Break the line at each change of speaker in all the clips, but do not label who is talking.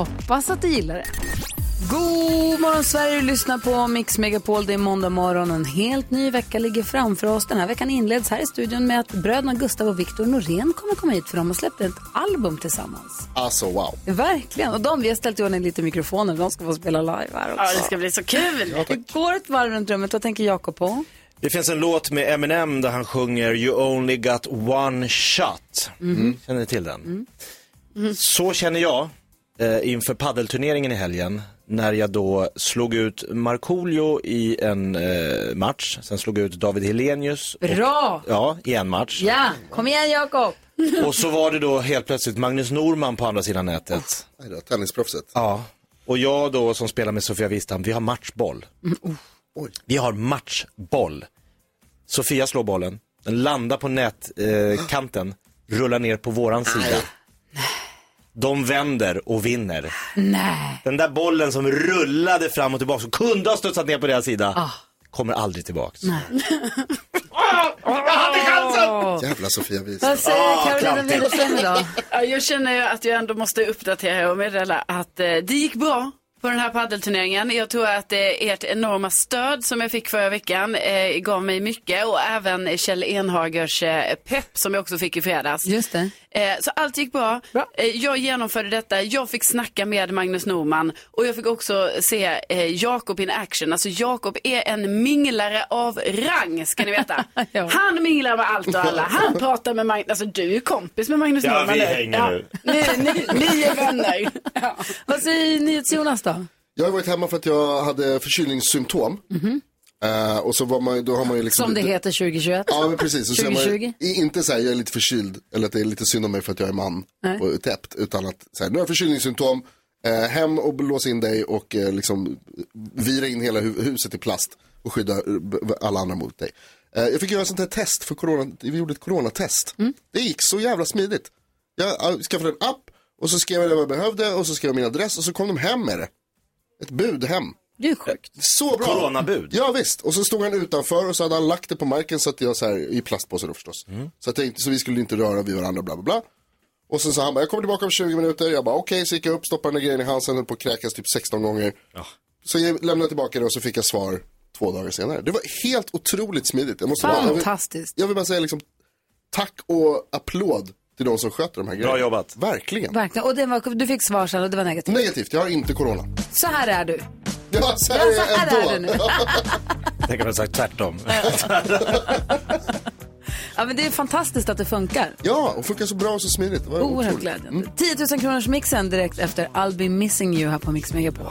Hoppas att du gillar det. God morgon Sverige, du lyssnar på Mix Megapol. Det är måndag morgon och en helt ny vecka ligger framför oss. Den här veckan inleds här i studion med att bröderna Gustav och Viktor Norén kommer komma hit för de har släppt ett album tillsammans.
Alltså wow.
Verkligen. Och de, vi har ställt i ordning lite mikrofoner. De ska få spela live här också.
Ja, det ska bli så kul.
Det går ett varv runt rummet. Vad tänker Jakob på?
Det finns en låt med Eminem där han sjunger You only got one shot. Känner ni till den? Så känner jag inför paddelturneringen i helgen när jag då slog ut Markoolio i en eh, match, sen slog jag ut David Helenius. och-
Bra!
Ja, i en match.
Ja, kom igen Jakob!
Och så var det då helt plötsligt Magnus Norman på andra sidan nätet.
Då, tennisproffset.
Ja. Och jag då som spelar med Sofia Wistam, vi har matchboll.
Oj.
Vi har matchboll. Sofia slår bollen, den landar på nätkanten, eh, rullar ner på våran sida. De vänder och vinner.
Nej.
Den där bollen som rullade fram och tillbaka, som kunde ha studsat ner på deras sida, kommer aldrig tillbaks.
Jävla Sofia Wistam.
Vad säger Carolina Widerström idag?
Ja, jag känner ju att jag ändå måste uppdatera och meddela att eh, det gick bra på den här paddelturneringen. Jag tror att eh, ert enorma stöd som jag fick förra veckan eh, gav mig mycket och även Kjell Enhagers eh, pepp som jag också fick i fredags.
Just det.
Eh, så allt gick bra.
Bra.
Eh, jag genomförde detta. Jag fick snacka med Magnus Norman och jag fick också se eh, Jakob in action. Alltså Jakob är en minglare av rang ska ni veta.
Ja.
Han minglar med allt och alla. Han pratar med Magnus. Alltså du är kompis med Magnus
Ja,
Norman
vi
nu.
hänger nu.
Ni, ni, ni är vänner. Ja.
Vad säger NyhetsJonas då?
Jag har varit hemma för att jag hade förkylningssymptom. Eh, och så var man, då har man ju liksom...
Som det heter 2021.
Ja, men precis. Och så är man,
2020.
ju- inte så här, jag är lite förkyld, eller att det är lite synd om mig för att jag är man
Nej.
och täppt, utan att så här, nu har jag förkylningssymptom, eh, hem och lås in dig och eh, liksom vira in hela hu- huset i plast och skydda alla andra mot dig. Jag fick göra ett sånt här test för corona, vi gjorde ett coronatest. Det gick så jävla smidigt. Jag uh, skaffade en app och så skrev jag vad jag behövde och så skrev jag min adress och så kom de hem med det. Ett bud hem.
Du är sjukt.
Så bra.
Coronabud.
Ja visst. Och så stod han utanför och så hade han lagt det på marken så att jag så här, i plastpåse då förstås. Så att jag så vi skulle inte röra vid varandra bla bla bla. Och sen sa han bara, jag kommer tillbaka om 20 minuter. Jag bara okej, så gick jag upp, stoppade den där grejen i halsen, höll på att kräkas typ 16 gånger. Så jag lämnade tillbaka det och så fick jag svar två dagar senare. Det var helt otroligt smidigt. Jag måste bara, jag, vill,
Fantastiskt.
jag vill bara säga liksom, tack och applåd till de som sköter de här grejerna.
jobbat.
Verkligen.
Verkligen. Och det var, du fick svar sen och det var negativt.
Negativt, jag har inte corona.
Så här är du.
Ja, så
Ja,
här
så
är
här
jag
är
ändå.
nu.
Tänk om jag sagt tvärtom.
Ja, men det är fantastiskt att det funkar.
Ja, och funkar så bra och så smidigt. Det var
Oerhört
otroligt.
glädjande. 10 000 kronors mixen direkt efter I'll be missing you här på Mix Megapol.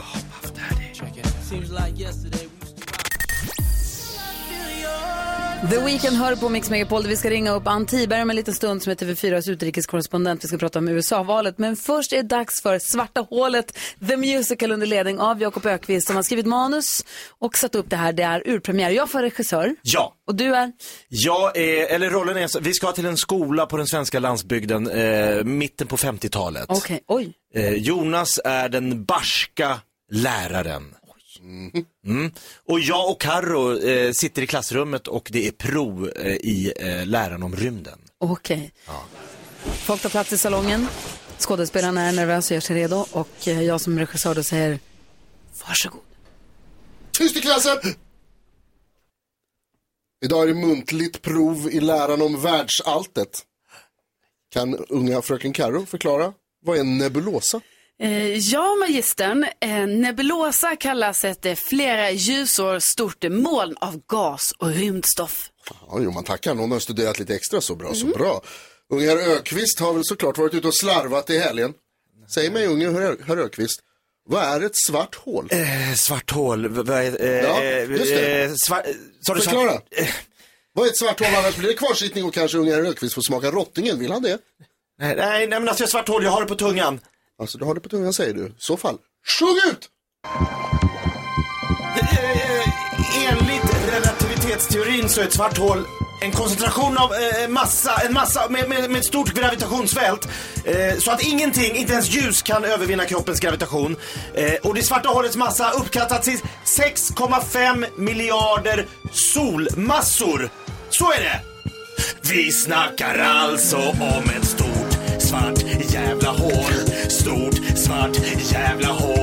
The Weeknd hör på Mix Megapol vi ska ringa upp Ann Tiberg om en liten stund som är TV4s utrikeskorrespondent. Vi ska prata om USA-valet. Men först är det dags för Svarta hålet, The Musical under ledning av Jakob Ökvist som har skrivit manus och satt upp det här. Det är urpremiär. Jag får regissör
Ja.
och du är?
Jag är, eller rollen är, så- vi ska till en skola på den svenska landsbygden, eh, mitten på 50-talet.
Okej, oj.
Eh, Jonas är den barska läraren. Mm. Och jag och Karo eh, sitter i klassrummet och det är prov eh, i eh, läran om rymden.
Okej. Folk tar plats i salongen. Skådespelarna är nervösa och gör sig redo. Och eh, jag som regissör då säger varsågod.
Tyst i klassen! Idag är det muntligt prov i läran om världsalltet. Kan unga fröken Karo förklara? Vad är en nebulosa?
Eh, ja, magistern. Eh, nebulosa kallas ett eh, flera ljusår stort moln av gas och rymdstoff.
Ja, jo, man tackar. Någon har studerat lite extra så bra, så bra. Unge herr Ökvist har väl såklart varit ute och slarvat i helgen. Säg mig unge herr, herr Ökvist, Vad är ett svart hål?
Eh, svart hål, v- vad är, eh,
Ja, just det.
eh, svart,
Förklara.
Eh,
Vad är ett svart hål? Annars blir det kvarsittning och kanske unga Rönnqvist får smaka rottingen. Vill han det?
nej, nej, nej, men alltså svart hål, jag har det på tungan.
Alltså du har det på tungan säger du. I så fall, sjung ut!
Eh, enligt relativitetsteorin så är ett svart hål en koncentration av eh, massa, en massa med, med, med ett stort gravitationsfält. Eh, så att ingenting, inte ens ljus kan övervinna kroppens gravitation. Eh, och det svarta hålets massa uppskattas till 6,5 miljarder solmassor. Så är det! Vi snackar alltså om ett stort svart jävla hål. Stort svart jävla hål.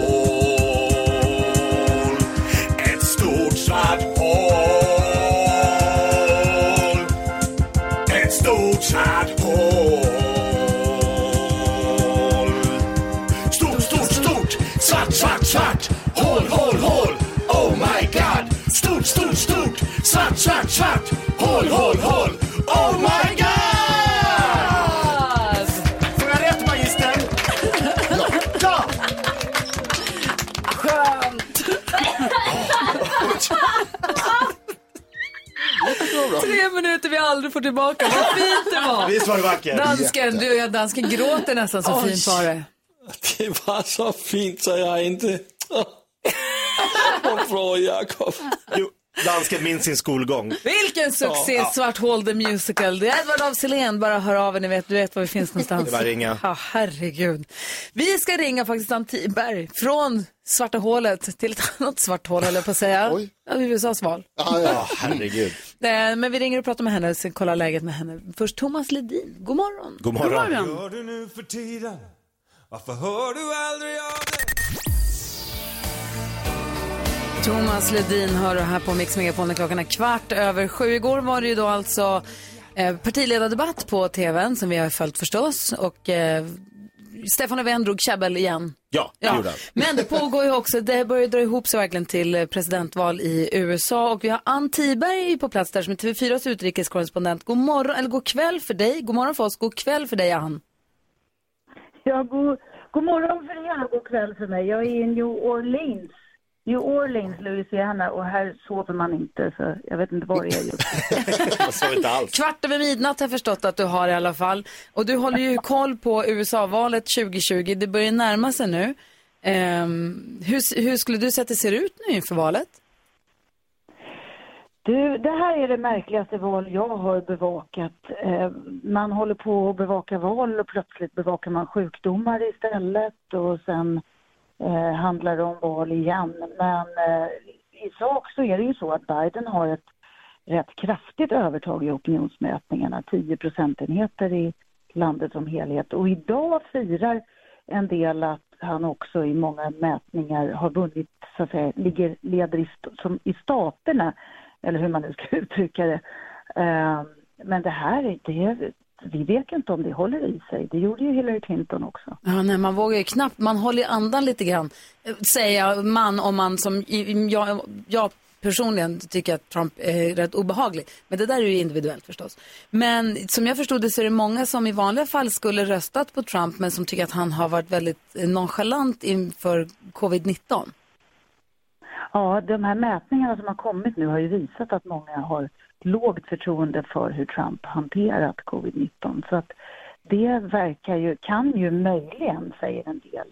Får
tillbaka. Vad fint det var.
Visst var det vackert?
Dansken, du, ja, dansken gråter nästan så fint var det.
Det var så fint så jag inte... Varför Jakob?
Jo, dansken minns sin skolgång.
Vilken succé, Svart Hål the Musical. Det är Edvard af Sillén, bara hör av er, ni vet, du vet var vi finns någonstans.
Det är bara ringa.
Ja, herregud. Vi ska ringa faktiskt Ann Tiberg från Svarta hålet till ett annat svart hål, höll jag på att säga.
Oj.
Ja, USAs val.
Ah, ja.
Herregud.
Eh, Men vi ringer och pratar med henne, så kollar läget med henne. Först Thomas Ledin, god morgon.
God morgon.
Hör du nu för tiden? Varför hör du aldrig av dig?
Thomas Ledin hör du här på Mix Megapol när klockan är kvart över sju. Igår var det ju då alltså eh, partiledardebatt på tvn som vi har följt förstås. Och eh, Stefan Löfven drog käbbel igen.
Ja, det gjorde han.
Men det pågår ju också, det börjar dra ihop sig verkligen till eh, presidentval i USA och vi har Ann Tiberg på plats där som är TV4s utrikeskorrespondent. God morgon, eller god kväll för dig. God morgon för oss, god kväll för dig Ann.
Ja, god, god morgon för er och god kväll för mig. Jag är i New Orleans. New Orleans, Louisiana och här sover man inte så jag vet inte var jag är just
alls.
Kvart över midnatt har jag förstått att du har i alla fall. Och du håller ju koll på USA-valet 2020. Det börjar närma sig nu. Ehm, hur, hur skulle du säga att det ser ut nu inför valet?
Du, det här är det märkligaste val jag har bevakat. Eh, man håller på att bevaka val och plötsligt bevakar man sjukdomar istället och sen eh, handlar det om val igen. Men eh, i sak så är det ju så att Biden har ett rätt kraftigt övertag i opinionsmätningarna, 10 procentenheter i landet som helhet. Och idag firar en del att han också i många mätningar har vunnit, så att säga, ligger, leder i, som i staterna, eller hur man nu ska uttrycka det. Eh, men det här, det, vi vet inte om det håller i sig. Det gjorde ju Hillary Clinton också.
Ja, nej, man vågar ju knappt, man håller i andan lite grann. Eh, Säger man om man som, jag, jag personligen tycker att Trump är rätt obehaglig. Men det där är ju individuellt förstås. Men som jag förstod det så är det många som i vanliga fall skulle röstat på Trump men som tycker att han har varit väldigt eh, nonchalant inför covid-19.
Ja, de här mätningarna som har kommit nu har ju visat att många har lågt förtroende för hur Trump hanterat covid-19. Så att det verkar ju, kan ju möjligen, säger en del,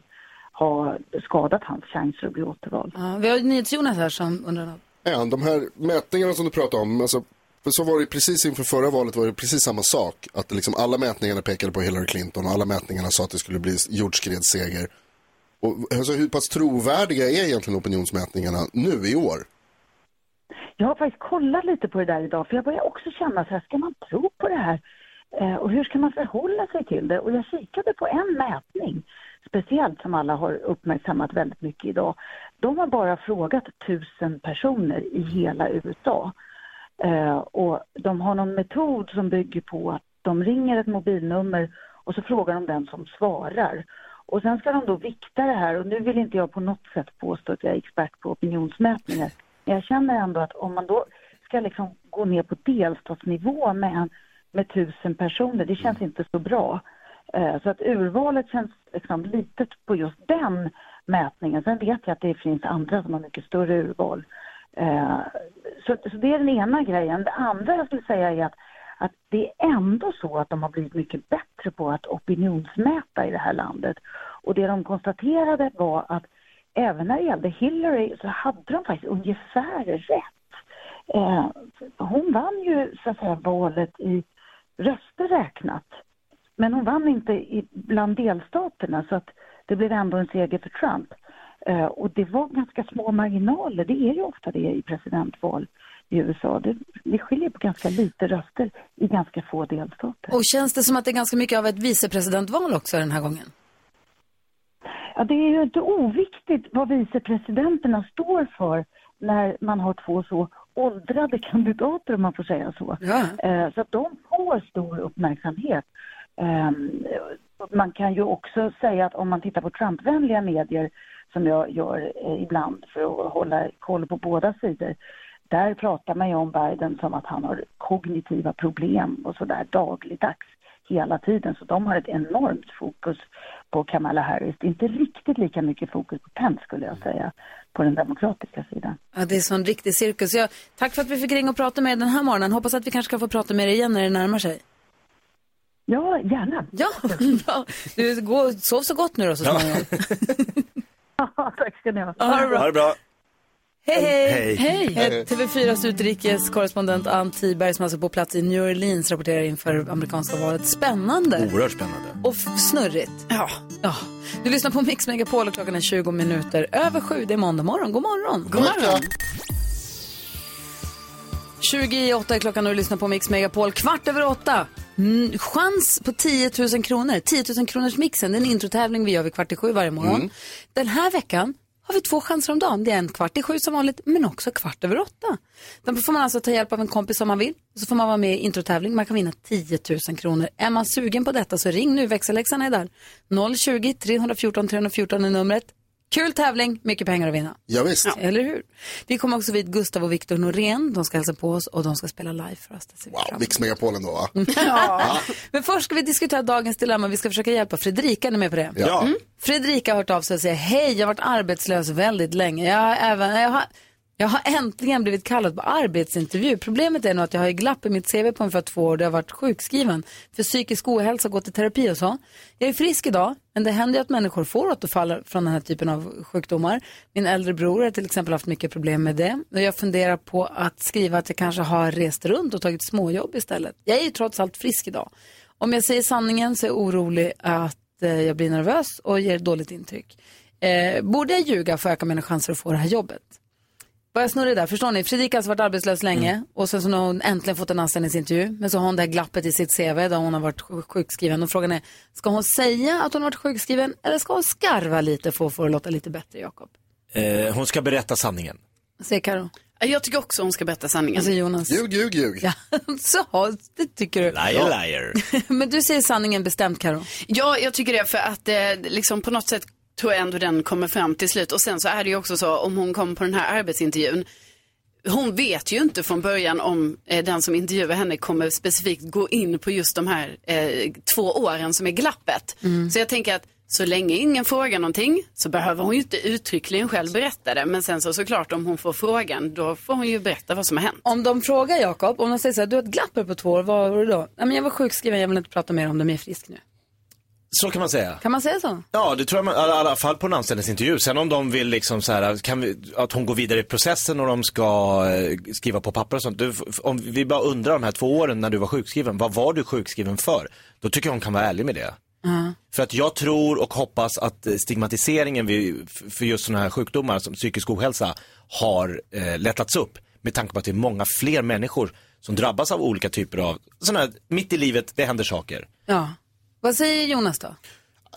ha skadat hans chanser att bli återvald.
Ja, vi har NyhetsJonas här som undrar något.
Ja, de här mätningarna som du pratar om, alltså, så var det precis inför förra valet var det precis samma sak. Att liksom alla mätningarna pekade på Hillary Clinton och alla mätningarna sa att det skulle bli jordskredsseger. Och, alltså, hur pass trovärdiga är egentligen opinionsmätningarna nu i år?
Jag har faktiskt kollat lite på det där idag, för jag börjar också känna så här, ska man tro på det här? Eh, och hur ska man förhålla sig till det? Och jag kikade på en mätning, speciellt som alla har uppmärksammat väldigt mycket idag. De har bara frågat tusen personer i hela USA. Eh, och de har någon metod som bygger på att de ringer ett mobilnummer och så frågar de den som svarar. Och sen ska de då vikta det här och nu vill inte jag på något sätt påstå att jag är expert på opinionsmätningar. Men jag känner ändå att om man då ska liksom gå ner på delstatsnivå med, en, med tusen personer, det känns inte så bra. Eh, så att urvalet känns liksom litet på just den mätningen. Sen vet jag att det finns andra som har mycket större urval. Eh, så, så det är den ena grejen. Det andra jag skulle säga är att, att det är ändå så att de har blivit mycket bättre på att opinionsmäta i det här landet. Och det de konstaterade var att även när det gällde Hillary så hade de faktiskt ungefär rätt. Eh, hon vann ju så att säga valet i röster räknat. Men hon vann inte i, bland delstaterna så att det blev ändå en seger för Trump. Eh, och det var ganska små marginaler, det är ju ofta det i presidentval i USA. Det, det skiljer på ganska lite röster i ganska få delstater.
Och känns det som att det är ganska mycket av ett vicepresidentval också den här gången?
Ja, det är ju inte oviktigt vad vicepresidenterna står för när man har två så åldrade kandidater om man får säga så.
Ja.
Eh, Så att de får stor uppmärksamhet. Ehm, Man kan ju också säga att om man tittar på Trumpvänliga medier som jag gör eh, ibland för att hålla koll på båda sidor. Där pratar man ju om Biden som att han har kognitiva problem och sådär dagligdags hela tiden. Så de har ett enormt fokus på Kamala Harris. Det är inte riktigt lika mycket fokus på Pence skulle jag säga på den demokratiska sidan.
Ja, det är sån riktig cirkus. Jag, tack för att vi fick ringa och prata med er den här morgonen. Hoppas att vi kanske kan få prata med er igen när det närmar sig.
Ja, gärna.
Ja, bra. Du, gå, sov så gott nu då så småningom.
Tack ska ni ha.
Ha det bra.
Ha det bra.
Hej, hej!
Hej.
hej. TV4s utrikeskorrespondent Ann Tiberg som alltså på plats i New Orleans rapporterar inför amerikanska valet. Spännande
Oerhört spännande.
och snurrigt. Ja. ja. Du lyssnar på Mix Megapol och klockan är 20 minuter över sju. Det är måndag morgon. God morgon.
God morgon.
20 i åtta är klockan och du lyssnar på Mix Megapol. Kvart över åtta. Mm, chans på 10 000 kronor. 10 000 kronors mixen. Det är en introtävling vi gör vid kvart i sju varje morgon.
Mm.
Den här veckan har vi två chanser om dagen. Det är en kvart i sju som vanligt, men också kvart över åtta. Då får man alltså ta hjälp av en kompis om man vill. Så får man vara med i introtävling. Man kan vinna 10 000 kronor. Är man sugen på detta så ring nu. Växelläxan är där. 020 314 314 är numret. Kul tävling, mycket pengar att vinna.
Ja, visst.
Eller hur? Vi kommer också vid Gustav och Viktor Norén. De ska hälsa på oss och de ska spela live för oss.
Wow. Mix Megapolen då va?
Ja. Men först ska vi diskutera dagens dilemma. Vi ska försöka hjälpa Fredrika. Är ni med på det?
Ja.
Mm. Fredrika har hört av sig och säger hej, jag har varit arbetslös väldigt länge. Jag har, även, jag har, jag har äntligen blivit kallad på arbetsintervju. Problemet är nog att jag har glapp i mitt CV på ungefär två år där jag har varit sjukskriven för psykisk ohälsa och gått i terapi och så. Jag är frisk idag, men det händer ju att människor får återfall från den här typen av sjukdomar. Min äldre bror har till exempel haft mycket problem med det. Och jag funderar på att skriva att jag kanske har rest runt och tagit småjobb istället. Jag är ju trots allt frisk idag. Om jag säger sanningen så är jag orolig att eh, jag blir nervös och ger dåligt intryck. Eh, borde jag ljuga för att öka mina chanser att få det här jobbet? Börjar snurra där, förstår ni? Fredrika har alltså varit arbetslös länge och sen så har hon äntligen fått en anställningsintervju. Men så har hon det här glappet i sitt CV där hon har varit sj- sjukskriven. Och frågan är, ska hon säga att hon har varit sjukskriven eller ska hon skarva lite för att få det att låta lite bättre, Jakob?
Eh, hon ska berätta sanningen.
Säger Karo.
Jag tycker också hon ska berätta sanningen.
Alltså Jonas.
Ljug, ljug, ljug.
Ja, så, det tycker du.
Liar, liar.
Men du säger sanningen bestämt, Karo.
Ja, jag tycker det för att eh, liksom på något sätt tror jag ändå den kommer fram till slut. Och sen så är det ju också så om hon kommer på den här arbetsintervjun. Hon vet ju inte från början om eh, den som intervjuar henne kommer specifikt gå in på just de här eh, två åren som är glappet. Så jag tänker att så länge ingen frågar någonting så behöver hon ju inte uttryckligen själv berätta det. Men sen så såklart om hon får frågan då får hon ju berätta vad som har hänt.
Om de frågar Jakob, om de säger så här, du har ett glapp på två år, vad var det då? Nej, men jag var sjukskriven, jag vill inte prata mer om det, men jag är frisk nu.
Så kan man säga.
Kan man säga så?
Ja, det tror jag man, i alla fall på en anställningsintervju. Sen om de vill liksom så här, kan vi, att hon går vidare i processen och de ska eh, skriva på papper och sånt. Du, om vi bara undrar de här två åren när du var sjukskriven, vad var du sjukskriven för? Då tycker jag hon kan vara ärlig med det. För att jag tror och hoppas att eh, stigmatiseringen vid, för just sådana här sjukdomar som psykisk ohälsa har eh, lättats upp. Med tanke på att det är många fler människor som drabbas av olika typer av, sådana här, mitt i livet, det händer saker.
Ja. Vad säger Jonas då?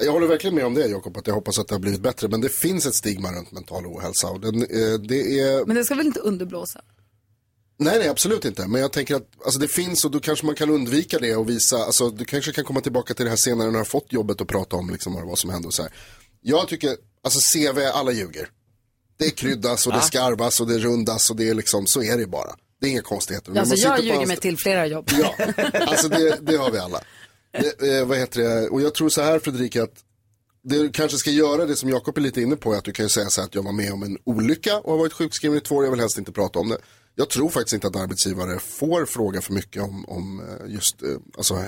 Jag håller verkligen med om det Jakob, att jag hoppas att det har blivit bättre. Men det finns ett stigma runt mental ohälsa. Och den, eh, det är...
Men det ska väl inte underblåsa?
Nej, nej, absolut inte. Men jag tänker att alltså, det finns och då kanske man kan undvika det och visa, alltså du kanske kan komma tillbaka till det här senare när du har fått jobbet och prata om liksom, vad som hände och så här. Jag tycker, alltså CV, alla ljuger. Det kryddas och det skarvas och det rundas och det är liksom, så är det bara. Det är inga konstigheter. När
Alltså jag ljuger mig till flera jobb.
Ja, alltså det, det har vi alla. Det, eh, vad heter det? Och jag tror så här Fredrika att det du kanske ska göra, det som Jakob är lite inne på, är att du kan ju säga så här att jag var med om en olycka och har varit sjukskriven i två år, jag vill helst inte prata om det. Jag tror faktiskt inte att arbetsgivare får fråga för mycket om, om eh, just eh, alltså,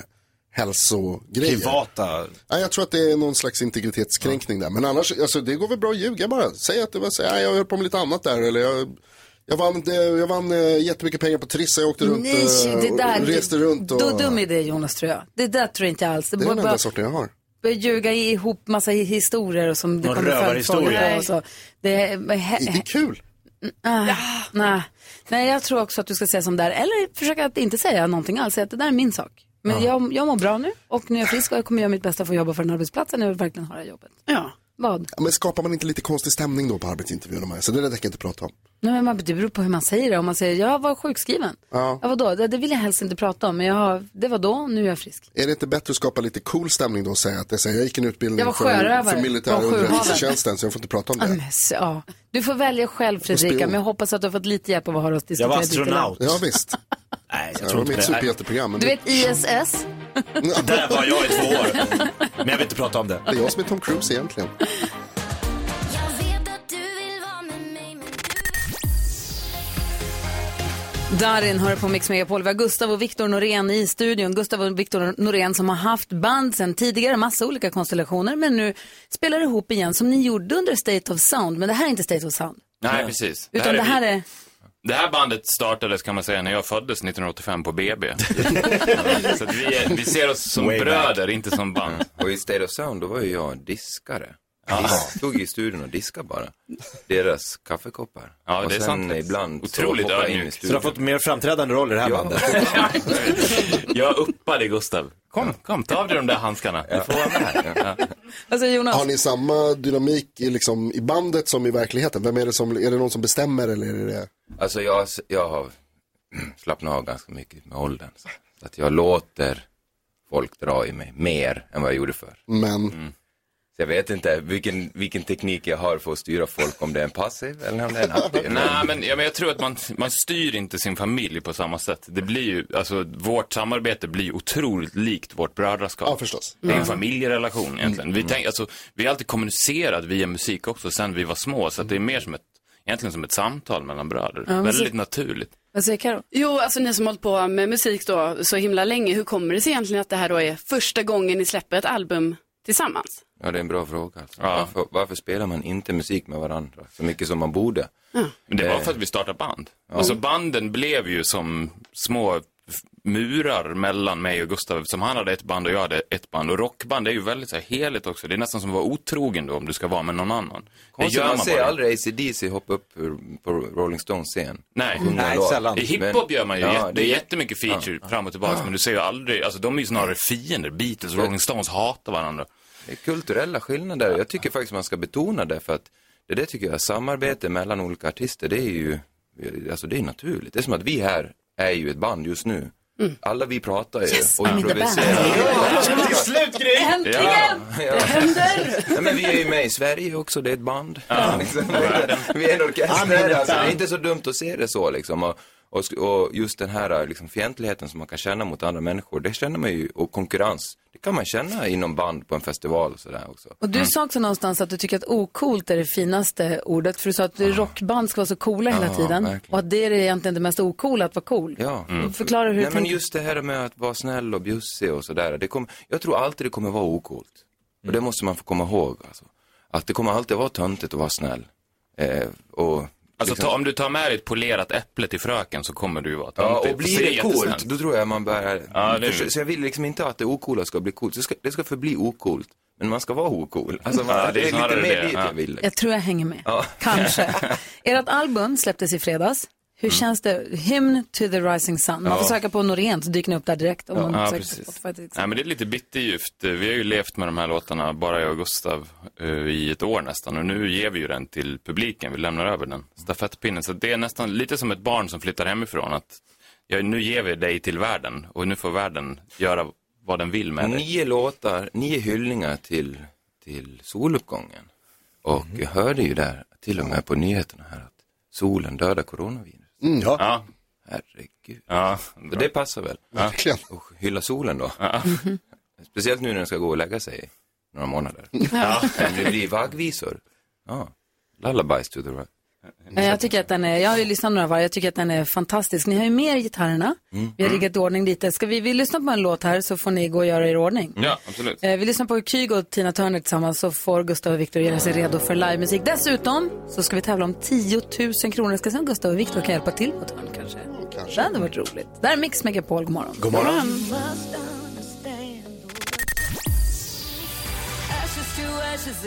hälsogrejer.
Privata.
Ja, jag tror att det är någon slags integritetskränkning där. Men annars, alltså, det går väl bra att ljuga bara. Säg att det var här, jag höll på med lite annat där. Eller jag, jag vann, eh, jag vann eh, jättemycket pengar på Trissa, jag åkte runt
Nej,
eh,
det där,
och reste runt. Och,
Då dum idé Jonas tror jag. Det där tror jag inte alls.
det är den enda sorten jag har.
börja ljuga ihop massa historier och som det
Någon
kommer
rövarhistoria.
och så. Det är,
Det är kul.
Ah, nej. nej, jag tror också att du ska säga som där. Eller försöka att inte säga någonting alls. Säga att det där är min sak. Men jag, jag mår bra nu och nu är jag frisk och jag kommer göra mitt bästa för att jobba för den arbetsplatsen. Jag vill verkligen ha det här jobbet.
Ja.
Vad?
Ja, men skapar man inte lite konstig stämning då på arbetsintervjun? Maja? Så det där tänker jag inte prata om.
Nej, men man, det beror på hur man säger det. Om man säger jag var sjukskriven.
Ja.
Ja, vadå? Det, det vill jag helst inte prata om. Men jag har, det var då, nu är jag frisk.
Är det inte bättre att skapa lite cool stämning då och säga att så här, jag gick en utbildning
Jag var
för, för militär underrättelsetjänsten så jag får inte prata om
Ja,
det.
så- Ja. Du får välja själv Fredrika, men jag hoppas att du har fått lite hjälp av att höra oss
Jag
diskutera
var
lite
astronaut. Ja visst.
Nej,
jag tror det var mitt superhjälteprogram.
Du
det-
vet ISS?
Där var jag i två år. Men jag vill inte prata om det.
Det är jag som är Tom Cruise egentligen.
Darin hör på Mix Megapol. Vi har Gustav och Viktor Norén i studion. Gustav och Viktor Norén som har haft band sen tidigare, massa olika konstellationer, men nu spelar ihop igen som ni gjorde under State of Sound. Men det här är inte State of Sound.
Nej, precis.
Utan det här
vi-
är...
Det här bandet startades kan man säga när jag föddes 1985 på BB. så att vi, är, vi ser oss som
Way
bröder, inte som band.
Och i State of Sound, då var ju jag diskare. Jag stod i studion och diskade bara. Deras kaffekoppar.
Ja,
och
det är
sen
sant.
ibland
Otroligt
så hoppade jag in i
ödmjukt.
Så du har fått mer framträdande roll i det här
Ja.
bandet?
Jag uppade Gustav. Kom, kom, ta av dig de där handskarna. Du får vara med här. Ja.
Alltså Jonas.
Har ni samma dynamik i, liksom, i bandet som i verkligheten? Vem är det som, är det någon som bestämmer eller är det
Alltså jag, jag har slappnat av ganska mycket med åldern. Så att jag låter folk dra i mig mer än vad jag gjorde förr.
Men
Så jag vet inte vilken, vilken teknik jag har för att styra folk, om det är en passiv eller om det är en aktiv.
Nej, men, ja, men jag tror att man, man styr inte sin familj på samma sätt. Det blir ju, alltså vårt samarbete blir otroligt likt vårt brödraskap.
Ja, förstås.
Det är en
Mm.
familjerelation egentligen.
Mm.
Vi, tänk, alltså, vi har alltid kommunicerat via musik också sen vi var små, så att det är mer som ett, egentligen som ett samtal mellan bröder.
Ja,
Väldigt
så-
naturligt.
Vad säger Karo?
Jo, alltså ni som hållit på med musik då så himla länge, hur kommer det sig egentligen att det här då är första gången ni släpper ett album tillsammans?
Ja, det är en bra fråga. Alltså. Varför, varför spelar man inte musik med varandra så mycket som man borde?
Men det var
Eh,
för att vi startade band.
Ja.
Alltså banden blev ju som små murar mellan mig och Gustav. Som han hade ett band och jag hade ett band. Och rockband är ju väldigt så här heligt också. Det är nästan som att vara otrogen då om du ska vara med någon annan. Det
Konstigt,
gör
man
man
ser
bara.
aldrig ACDC hoppa upp på Rolling Stones scen.
Nej,
en låt.
I hiphop gör man ju
Ja,
det är jättemycket feature
Ja.
fram och tillbaka. Men du ser ju aldrig, alltså de är ju snarare fiender. Beatles och Rolling Stones hatar varandra.
Det är kulturella skillnader. Jag tycker faktiskt man ska betona det för att det där tycker jag, samarbete mellan olika artister, det är ju, alltså det är naturligt. Det är som att vi här är ju ett band just nu. Alla vi pratar ju
Yes,
och
in the
improviserar.
Till slut, Gry! Äntligen!
Ja.
Det händer!
Ja, men vi är ju med i Sverige också, det är ett band.
Ja.
Liksom, vi är en orkester, alltså, det är inte så dumt att se det så liksom. Och, och, och just den här liksom, fientligheten som man kan känna mot andra människor, det känner man ju, och konkurrens, det kan man känna inom band på en festival och sådär också.
Och du sa också någonstans att du tycker att ocoolt är det finaste ordet. För du sa att rockband ska vara så coola hela
Ja,
tiden.
verkligen.
Och att det är egentligen det mest ocoola, att vara cool.
Ja.
Förklara hur du
Nej, men
tänker.
just det här med att vara snäll och bjussig och sådär. Det kom, jag tror alltid det kommer vara ocoolt. Och det måste man få komma ihåg. Alltså. Att det kommer alltid vara töntigt att vara snäll. Eh, och
Alltså
liksom-
ta, om du tar med dig ett polerat äpple till fröken så kommer du ju vara
Ja, och blir det coolt, då tror jag man börjar...
Ja, det är
För-. Så jag vill liksom inte att det ocoola ska bli coolt. Det ska, det ska förbli ocoolt. Men man ska vara ocool. Alltså, man,
Ja,
det,
det är
lite mer
det,
dit
ja.
jag vill.
Jag tror jag hänger med.
Ja.
Kanske. Ert album släpptes i fredags. Hur känns det? Hymn to the rising sun. Man får
Ja.
söka på Norén så dyker ni upp där direkt. Om man
Ja,
söker på
precis.
Spotify exempel.
Nej, men det är lite bitterljuvt. Vi har ju levt med de här låtarna, bara jag och Gustav, eh, i ett år nästan. Och nu ger vi ju den till publiken. Vi lämnar över den stafettpinnen. Så det är nästan lite som ett barn som flyttar hemifrån. Att, ja, nu ger vi dig till världen och nu får världen göra vad den vill med dig.
Nio låtar, nio hyllningar till, till soluppgången. Och jag hörde ju där, till och med på nyheterna här, att solen dödar coronavirus.
Mm, ja.
Ja.
Herregud.
Ja,
Så det passar väl?
Verkligen.
Och hylla solen då.
Ja.
Speciellt nu när den ska gå och lägga sig. några månader.
Ja.
Men det blir vaggvisor. Ja. Lullabies to the right.
Jag tycker att den är, jag har ju lyssnat några varv, jag tycker att den är fantastisk. Ni har ju mer gitarrerna,
Mm.
vi har riggat i ordning lite. Ska vi, vi lyssna på en låt här så får ni gå och göra er i ordning.
Ja, absolut.
Eh, Vi lyssnar på Kygo och Tina Turner tillsammans så får Gustav och Viktor göra sig redo för livemusik. Dessutom så ska vi tävla om 10 000 kronor. Ska se om Gustav och Viktor kan hjälpa till på ett hörn kanske. Det hade varit roligt. Där är Mix Megapol, god morgon.
God morgon.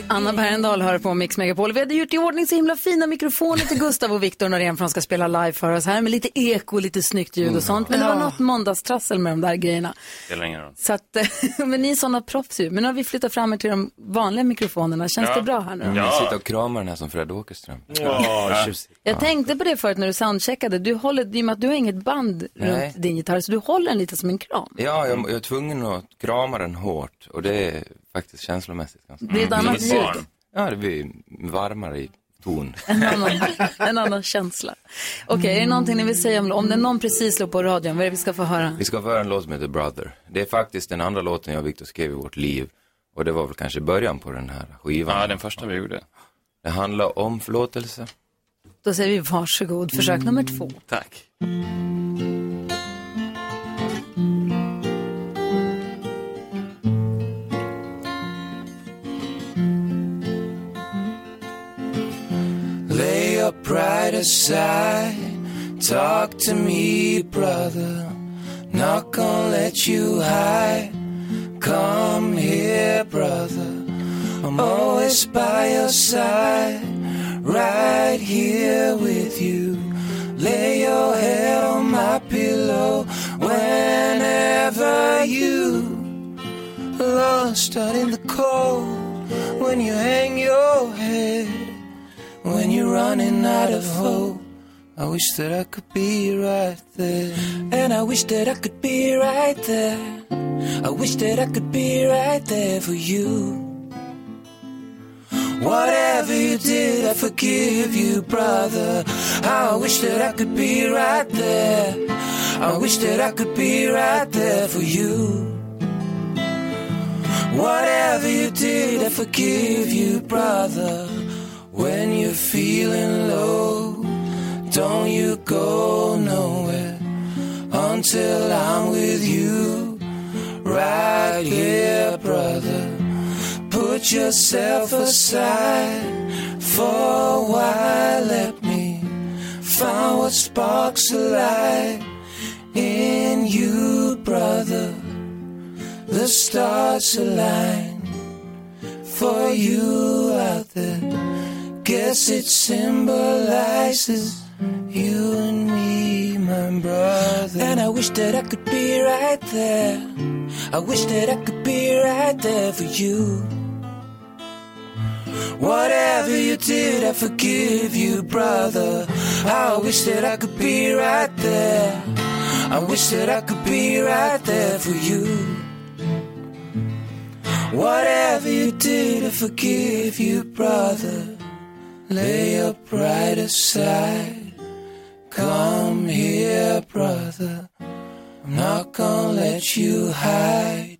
Anna Bergendahl hör på Mix Megapol. Vi hade gjort i ordning så himla fina mikrofoner till Gustav och Viktor Norén för de ska spela live för oss här med lite eko, lite snyggt ljud och sånt. Men det var något måndagstrassel med de där grejerna.
Spelar ingen roll.
Så att, men ni är sådana proffs ju. Men nu har vi flyttat fram er till de vanliga mikrofonerna. Känns
Ja.
det bra här nu?
Ja. Jag sitter och kramar den här som Fred Åkerström.
Ja,
Jag tänkte på det förut när du soundcheckade. Du håller, i och med att du har inget band
Nej.
runt din gitarr, så du håller den lite som en kram.
Ja, jag, jag är tvungen att krama den hårt och det är faktiskt känslomässigt ganska.
Det är ett annat ljud.
Ja, det blir varmare i ton.
En annan, en annan känsla. Okej, är det någonting ni vill säga om, om det är någon precis slår på radion, vad är det vi ska få höra?
Vi ska få höra en låt som heter Brother. Det är faktiskt den andra låten jag och Victor skrev i vårt liv. Och det var väl kanske början på den här skivan.
Ja, den första vi gjorde.
Det handlar om förlåtelse.
Då säger vi varsågod, försök nummer två.
Tack.
Aside. Talk to me, brother. Not gonna let you hide. Come here, brother. I'm always by your side. Right here with you. Lay your head on my pillow whenever you lost out in the cold. When you hang your head when you're running out of hope. I wish that I could be right there. And I wish that I could be right there. I wish that I could be right there for you. Whatever you did, I forgive you, brother. I wish that I could be right there. I wish that I could be right there for you. Whatever you did, I forgive you, brother. You're feeling low, don't you go nowhere until I'm with you. Right here, brother. Put yourself aside for a while. Let me find what sparks a light in you, brother. The stars align for you out there. Guess it symbolizes you and me, my brother. And I wish that I could be right there. I wish that I could be right there for you. Whatever you did, I forgive you, brother. I wish that I could be right there. I wish that I could be right there for you. Whatever you did, I forgive you, brother. Lay your pride aside. Come here, brother. I'm not gonna let you hide.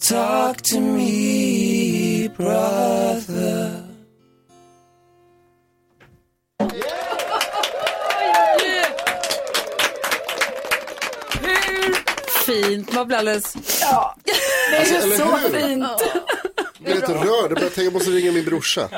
Talk to me, brother.
Fint, man blir alldeles... Ja, det är
Alltså,
ju
eller
så
hur?
fint.
Det är ett rör, det börjar tänka jag måste ringa min brorsa.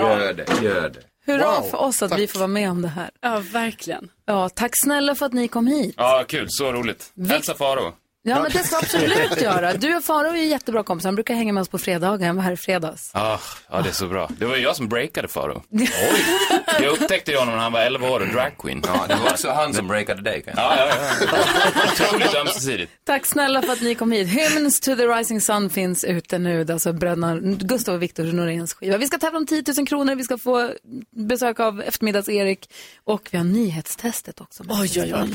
Gör det, gör det.
Hurra
Wow,
för oss att vi får vara med om det här.
Ja, verkligen.
Ja, tack snälla för att ni kom hit.
Ja, kul. Så roligt. Hälsa Faro.
Ja, men det ska absolut göra. Du och Faro är ju jättebra kompisar. Han brukar hänga med oss på fredagar. Han var här i fredags.
Ah, ja, det är så bra. Det var jag som breakade Faro. Jag upptäckte ju honom när han var 11 år och dragqueen.
Ja, det var också han som breakade dig kanske.
Ja, ja, ja. Otroligt ömsesidigt.
Tack snälla för att ni kom hit. Hymns to the rising sun finns ute nu. Det är alltså bröderna Gustav och Viktor Noréns skiva. Vi ska tävla om 10 000 kronor. Vi ska få besök av eftermiddags-Erik. Och vi har nyhetstestet också.
Oj, oj, oj.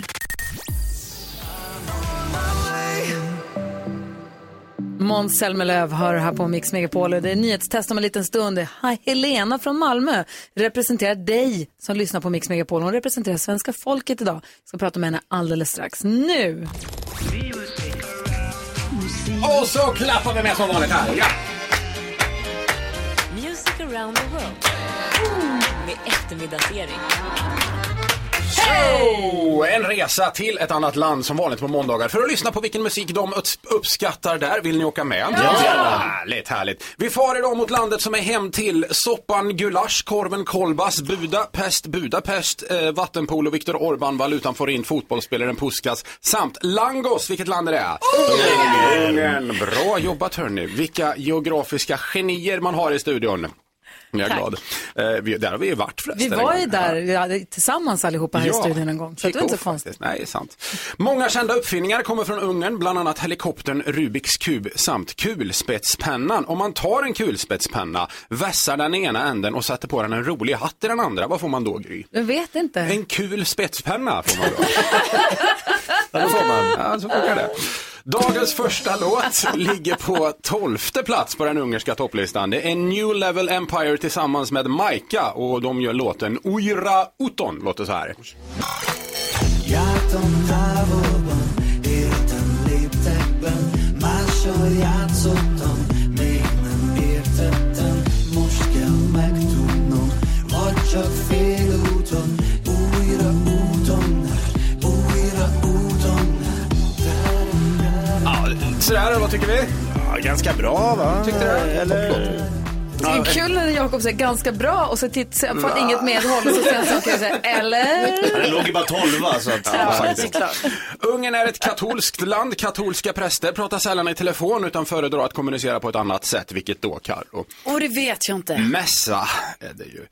Måns Zelmerlöw hör här på Mix Megapol och det är nyhetstest om en liten stund. Helena från Malmö representerar dig som lyssnar på Mix Megapol. Hon representerar svenska folket idag. Jag ska prata med henne alldeles strax. Nu!
Och så klappar vi med som vanligt här. Ja. around the world. Med eftermiddagsserie.
Oh, en resa till ett annat land som vanligt på måndagar för att lyssna på vilken musik de upp- uppskattar där. Vill ni åka med?
Ja!
Härligt, härligt. Vi far idag mot landet som är hem till soppan gulasch, korven kolbas, Budapest, Budapest, eh, vattenpolo, Viktor Orban, valutan forint, fotbollsspelaren Puskas samt Langos. Vilket land är det? Ungern. Bra jobbat hörni. Vilka geografiska genier man har i studion. Jag är
Tack.
glad. Eh, vi, där har vi ju varit
Vi
förresten.
var
en
ju där ja, tillsammans allihopa här i studion en gång. Så det var inte så konstigt.
faktiskt. Nej, det är sant. Många kända uppfinningar kommer från Ungern, bland annat helikoptern Rubiks kub samt kulspetspennan. Om man tar en kulspetspenna, vässar den ena änden och sätter på den en rolig hatt i den andra, vad får man då Gry?
Jag vet inte.
En kul spetspenna får man då. ja, då får man. Ja, så funkar det. Dagens första låt ligger på tolfte plats på den ungerska topplistan. Det är New Level Empire tillsammans med Maika och de gör låten Uira Uton, låter så här.
Játom távolban,
sådär, vad tycker vi?
Ja, ganska bra va?
Tyckte du?
Eller?
Det är kul när Jakob säger ganska bra och så titt, så får han inget medhåll och så säger han säger eller?
Den låg ju bara tolva så att...
Ja,
faktiskt.
det är klart.
Ungern är ett katolskt land. Katolska präster pratar sällan i telefon utan föredrar att kommunicera på ett annat sätt. Vilket då, Carro?
Och det vet jag inte.
Mässa är det ju.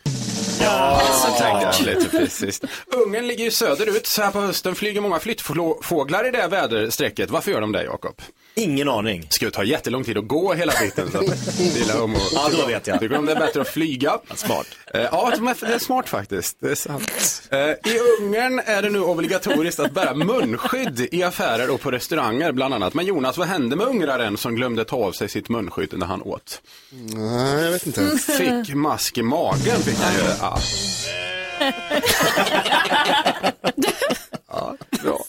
Ja, så tänkte jag lite precis. Ungern ligger ju söderut, så här på hösten flyger många flyttfåglar i det här väderstrecket. Varför gör de det, Jakob?
Ingen aning.
Det skulle ta jättelång tid att gå hela biten. Så att lilla.
Ja, då vet jag.
Tycker de det är bättre att flyga?
Smart.
Eh, Ja, det är smart faktiskt. Det är sant. Eh, I Ungern är det nu obligatoriskt att bära munskydd i affärer och på restauranger bland annat. Men Jonas, vad hände med ungraren som glömde ta av sig sitt munskydd när han åt?
Nej, jag vet inte.
Fick mask i magen fick han ju. Ja. ja, bra.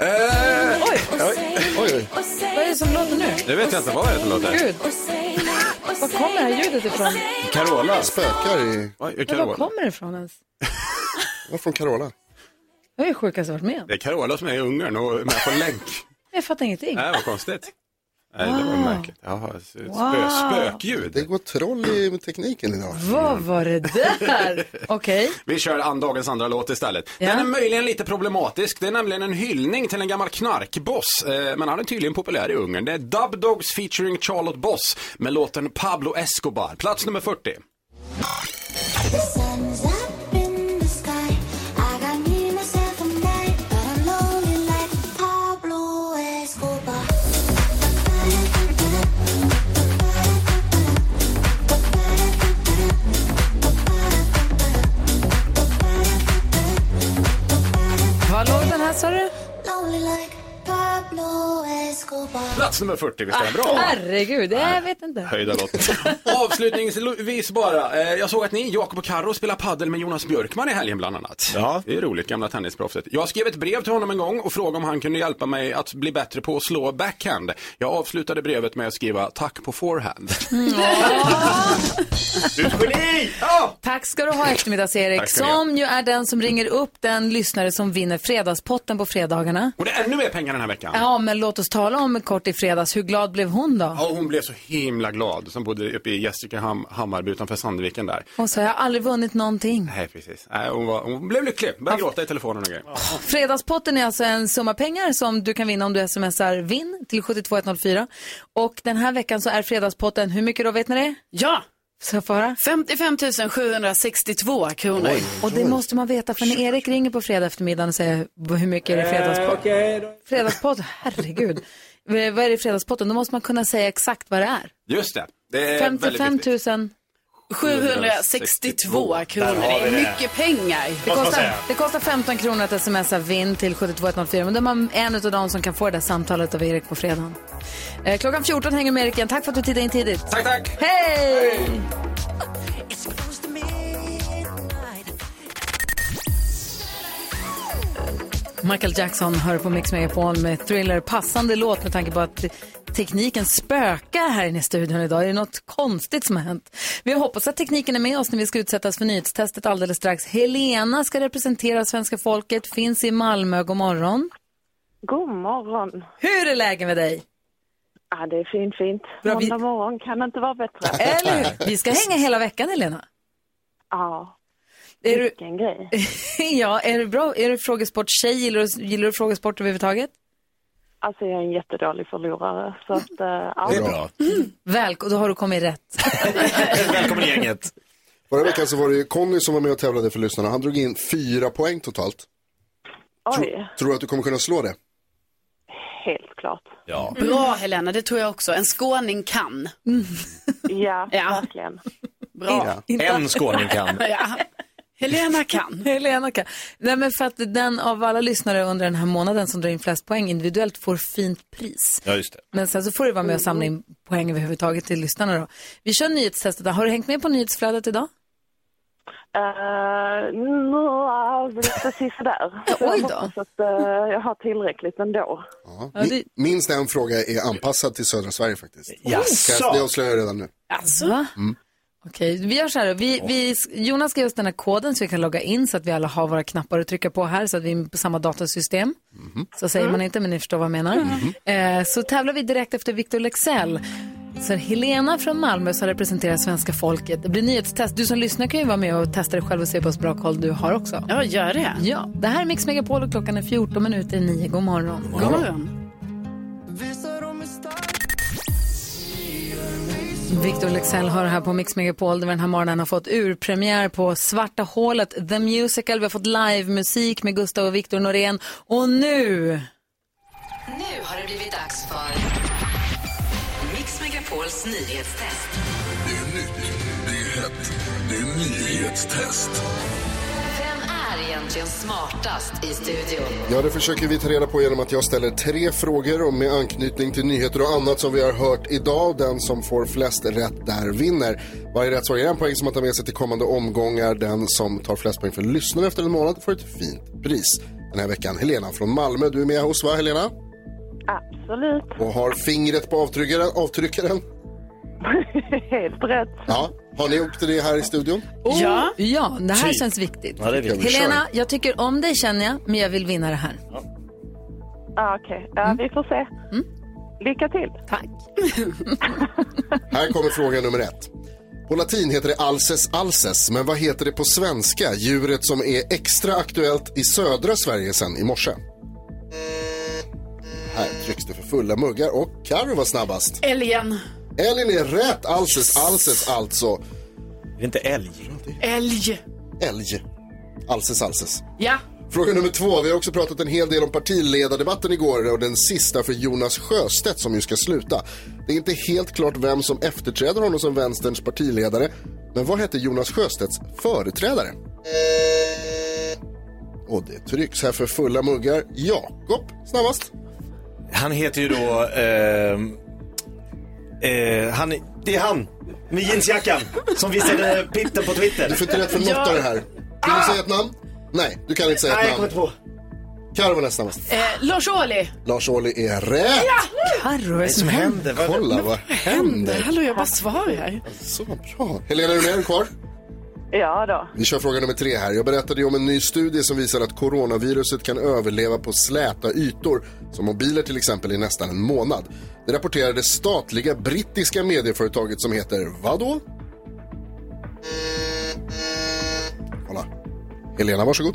Eh,
Oj,
oj, oj.
vad är det som låter nu?
Det vet jag inte. Vad är det som låter?
Gud. Var kommer det här ljudet ifrån?
Carola.
Spökar i...
Oj,
Men var kommer det ifrån ens?
Var från Carola?
Det är det sjukaste jag varit med om.
Det är Carola som är i Ungern och är med på länk.
Jag fattar ingenting.
Nej, vad konstigt. Nej, det var
Wow.
märkligt. Jaha, spö,
Wow.
spökljud.
Det går troll i tekniken idag.
Vad var det där? Okej.
Vi kör an dagens andra låt istället.
Ja.
Den är möjligen lite problematisk. Det är nämligen en hyllning till en gammal knarkboss. Eh, men han är tydligen populär i Ungern. Det är Dub Dogs featuring Charlotte Boss med låten Pablo Escobar. Plats nummer 40.
Sa du?
Plats nummer 40, visst är den bra?
Ah, Herregud, jag vet inte.
Höjda låt. Avslutningsvis bara. Eh, jag såg att ni, Jakob och Karo spelar paddel med Jonas Björkman i helgen bland annat. Ja. Det är roligt, gamla tennisproffset. Jag skrev ett brev till honom en gång och frågade om han kunde hjälpa mig att bli bättre på att slå backhand. Jag avslutade brevet med att skriva tack på forehand. Du är ett geni! Ja!
Tack ska du ha eftermiddags-Erik,
Tack ska ni ha.
som ju är den som ringer upp den lyssnare som vinner fredagspotten på fredagarna.
Och det är ännu mer pengar den här veckan.
Ja, men låt oss tala om kort i fredags. Hur glad blev hon då?
Ja, hon blev så himla glad som bodde uppe i Gästrike-Ham- Hammarby utanför Sandviken där.
Hon sa, jag har aldrig vunnit någonting.
Nej, precis. Nej, hon, var, hon blev lycklig, började gråta i telefonen och grejer.
Fredagspotten är alltså en summa pengar som du kan vinna om du smsar vinn till 72104. Och den här veckan så är fredagspotten, hur mycket då vet ni det?
Ja.
Ska jag få höra?
55 762 kronor.
Och det måste man veta för när Erik ringer på fredag eftermiddag och säger hur mycket är det i fredagspott? Fredagspott, herregud. Vad är det i fredagspotten? Då måste man kunna säga exakt vad det är.
Just det. det är väldigt
55
viktigt.
000.
762 kronor. Det är mycket pengar.
Det kostar, det kostar 15 kronor att smsa vinn till 72104. Men då är man en av de som kan få det där samtalet av Erik på fredagen. Eh, klockan 14 hänger med Erik igen. Tack för att du tittade in tidigt.
Tack, tack.
Hej! Michael Jackson hör på Mix Megapol med Thriller. Passande låt med tanke på att tekniken spökar här inne i studion idag. Är det något konstigt som har hänt? Vi hoppas att tekniken är med oss när vi ska utsättas för nyhetstestet alldeles strax. Helena ska representera svenska folket, finns i Malmö. God morgon.
God morgon.
Hur är läget med dig?
Ja, det är fint, fint.
Bra, vi-
Måndag morgon kan inte vara bättre.
Eller hur? Vi ska hänga hela veckan, Helena.
Ja.
Är du...
Vilken grej.
ja, är du bra? Är du frågesport-tjej? Gillar du, gillar du frågesport överhuvudtaget?
Alltså jag är en jättedålig förlorare. Så att, eh, ja.
Det är bra.
Väl, då har du kommit rätt.
Välkommen i gänget.
Förra veckan så var det Conny som var med och tävlade för lyssnarna. Han drog in fyra poäng totalt.
Oj,
Tror du att du kommer kunna slå det?
helt klart.
Ja.
Bra Helena, det tror jag också. En skåning kan.
Ja,
Ja.
verkligen.
Bra.
En skåning kan.
Ja. Helena kan.
Helena kan. Nej, men för att den av alla lyssnare under den här månaden som drar in flest poäng individuellt får fint pris.
Ja, just det.
Men sen så får du vara med och samla in poäng överhuvudtaget till lyssnarna då. Vi kör nyhetstestet. Har du hängt med på nyhetsflödet idag?
Uh, no, precis sådär. Så
oj
jag
då.
hoppas att eh, jag har tillräckligt ändå.
Ja.
Ja, det-
Minst en fråga är anpassad till södra Sverige faktiskt.
Jaså?
Kan jag- Det avslöjar jag redan nu.
Alltså.
Va? Okej, vi gör så här vi, vi, Jonas ska ge oss den här koden så vi kan logga in så att vi alla har våra knappar att trycka på här så att vi är på samma datasystem. Så säger man inte, men ni förstår vad jag menar. Eh, så tävlar vi direkt efter Victor Lexell. Så Helena från Malmö som representerar svenska folket. Det blir nyhetstest. Du som lyssnar kan ju vara med och testa dig själv och se på bra koll du har också.
Ja, gör det.
Ja, det här är Mix Megapol och klockan är 14 minuter i 9. God morgon.
God morgon.
Victor Lexell har här på Mix Megapol där vi den här morgonen har fått urpremiär på Svarta hålet, The Musical. Vi har fått livemusik med Gustav och Victor Norén. Och nu...
Nu har det blivit dags för Mix Megapols nyhetstest.
Det är nytt, det är hett, det är nyhetstest.
Är egentligen smartast i studion?
Ja, det försöker vi ta reda på genom att jag ställer tre frågor och med anknytning till nyheter och annat som vi har hört idag. Den som får flest rätt där vinner. Varje rätt svar ger en poäng som man tar med sig till kommande omgångar. Den som tar flest poäng för lyssnare efter en månad får ett fint pris. Den här veckan Helena från Malmö. Du är med hos va Helena?
Absolut.
Och har fingret på avtryckaren. avtryckaren.
helt rätt.
Ja, har ni gjort det här i studion?
Ja. Ja, det här
Typ.
känns viktigt.
Ja, viktigt.
Helena, jag tycker om dig känner jag, men jag vill vinna det här.
Ja, Okej, ja, vi får se. Lycka till.
Tack.
Här kommer fråga nummer ett. På latin heter det alces alces, men vad heter det på svenska? Djuret som är extra aktuellt i södra Sverige sen i morse. Här trycks det för fulla muggar och Carro var snabbast.
Älgen.
Älgen är rätt, alces alces alltså.
Är det inte älg?
Älg.
Älg. Alces alces.
Ja.
Fråga nummer två. Vi har också pratat en hel del om partiledardebatten igår och den sista för Jonas Sjöstedt som ju ska sluta. Det är inte helt klart vem som efterträder honom som vänsterns partiledare. Men vad hette Jonas Sjöstedts företrädare? Och det trycks här för fulla muggar. Jakob, snabbast.
Han heter ju då... ehm, eh, han, det är han med jeansjackan som visade pitten på Twitter.
Du får inte rätt för något av det här. Kan du säga ett namn? Nej, du kan inte säga
Nej,
ett
jag
namn.
kommer inte
Carro var näst snabbast.
Eh, Lars Ohly.
Lars Ohly är rätt.
Carro,
vad är det som händer? Kolla, vad händer?
Hallå, jag bara svarar.
Så bra. Helena, är du med? Är du kvar?
Ja då.
Vi kör fråga nummer tre här. Jag berättade ju om en ny studie som visar att coronaviruset kan överleva på släta ytor, som mobiler till exempel, i nästan en månad. Det rapporterade statliga brittiska medieföretaget som heter vadå? Kolla. Helena, varsågod.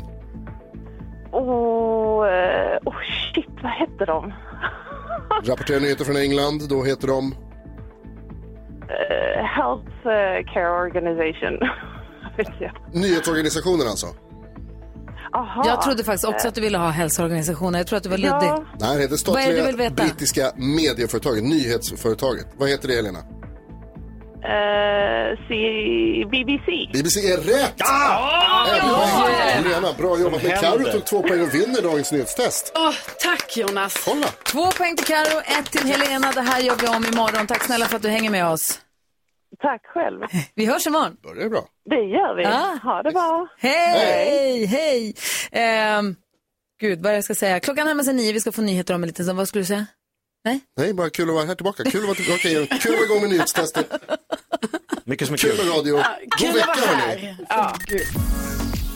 Och, eh, oh shit, vad hette de?
Rapporterar nyheter från England, då heter de...
Eh, Health eh, Care Organization.
Nyhetsorganisationen alltså?
Aha.
Jag trodde faktiskt också att du ville ha hälsoorganisationer. Jag tror att du var
Ja.
luddig.
Nej, det heter
Vad är det du
statliga
vill veta?
brittiska medieföretaget, nyhetsföretaget. Vad heter det, Helena?
Eh, C- BBC.
BBC är rätt!
Ja! Ja!
Helena, bra jobbat. Men? Carro tog två poäng och vinner dagens nyhetstest.
Åh, tack Jonas.
Kolla.
Två poäng till Karo, ett till Helena. Det här gör vi om imorgon. Tack snälla för att du hänger med oss.
Tack själv.
Vi hörs imorgon.
Börjar bra.
Det gör vi.
Ja.
Ha det bra.
Hej, hej. Ehm, gud, vad det jag ska säga? Klockan närmar sig nio. Vi ska få nyheter om en liten stund. Vad skulle du säga? Nej.
Nej, bara kul att vara här tillbaka. Kul att vara tillbaka igen. Kul att vara igång med nyhetstestet.
Mycket som är
Kul
kul.
med radio.
Kul
God
att
vecka hörni.
här.